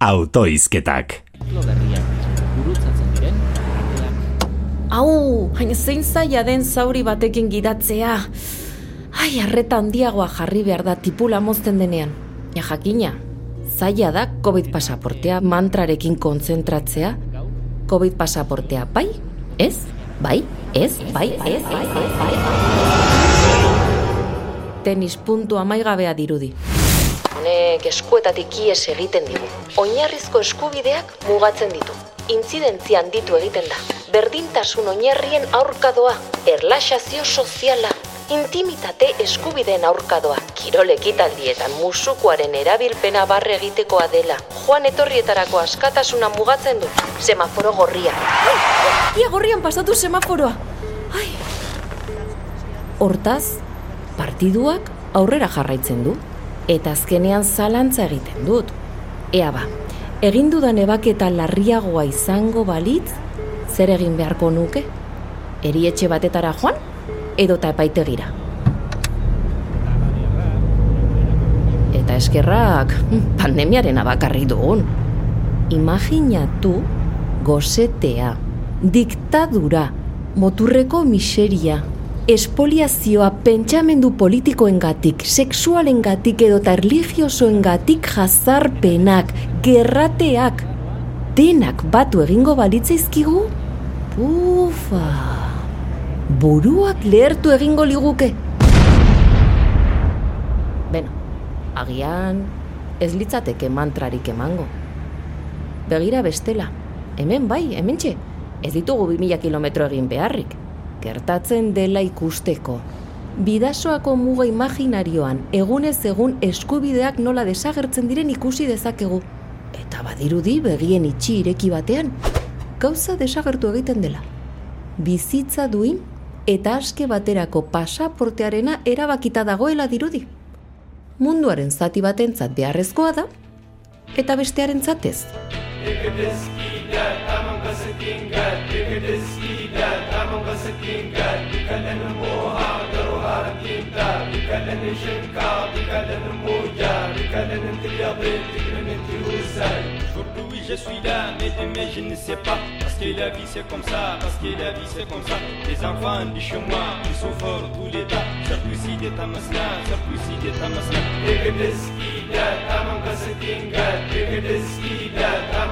Autoizketak. Au, hain zein zaila den zauri batekin gidatzea. Ai, arreta handiagoa jarri behar da tipula mozten denean. Ja jakina, zaila da COVID pasaportea mantrarekin kontzentratzea. COVID pasaportea bai, ez, bai, ez, bai, ez, bai, ez, bai. Tenis puntu amaigabea dirudi. Honek eskuetatik ies egiten digu. Oinarrizko eskubideak mugatzen ditu. Intzidentzia handitu egiten da. Berdintasun oinarrien aurkadoa, erlaxazio soziala, intimitate eskubideen aurkadoa, kirol ekitaldietan musukoaren erabilpena barre egitekoa dela. Joan etorrietarako askatasuna mugatzen du. Semaforo gorria. Ai, ia gorrian pasatu semaforoa. Ai. Hortaz, partiduak aurrera jarraitzen du eta azkenean zalantza egiten dut. Ea ba, egin dudan ebaketa larriagoa izango balitz, zer egin beharko nuke? Erietxe batetara joan, edota epaitegira. Eta eskerrak pandemiaren abakarri dugun. Imaginatu gozetea, diktadura, moturreko miseria, espoliazioa pentsamendu politikoengatik, sexualengatik edo eta erligiosoengatik jazarpenak, gerrateak, denak batu egingo balitzaizkigu? Ufa, buruak lehertu egingo liguke. Beno, agian ez litzateke mantrarik emango. Begira bestela, hemen bai, hemen txe, ez ditugu 2000 kilometro egin beharrik gertatzen dela ikusteko. Bidasoako muga imaginarioan egunez egun eskubideak nola desagertzen diren ikusi dezakegu. Eta badirudi begien itxi ireki batean, gauza desagertu egiten dela. Bizitza duin eta aske baterako pasaportearena erabakita dagoela dirudi. Munduaren zati batentzat beharrezkoa da, eta bestearen zatez. Aujourd'hui je suis là, mais mais je ne sais pas. Parce que la vie c'est comme ça, parce que la vie c'est comme ça. Les enfants du chemin, ils sont forts tous les tas. Sarkozy de Tamasna, Sarkozy de Tamasna Dégédeski, da, tamanka sekinga, dégédeski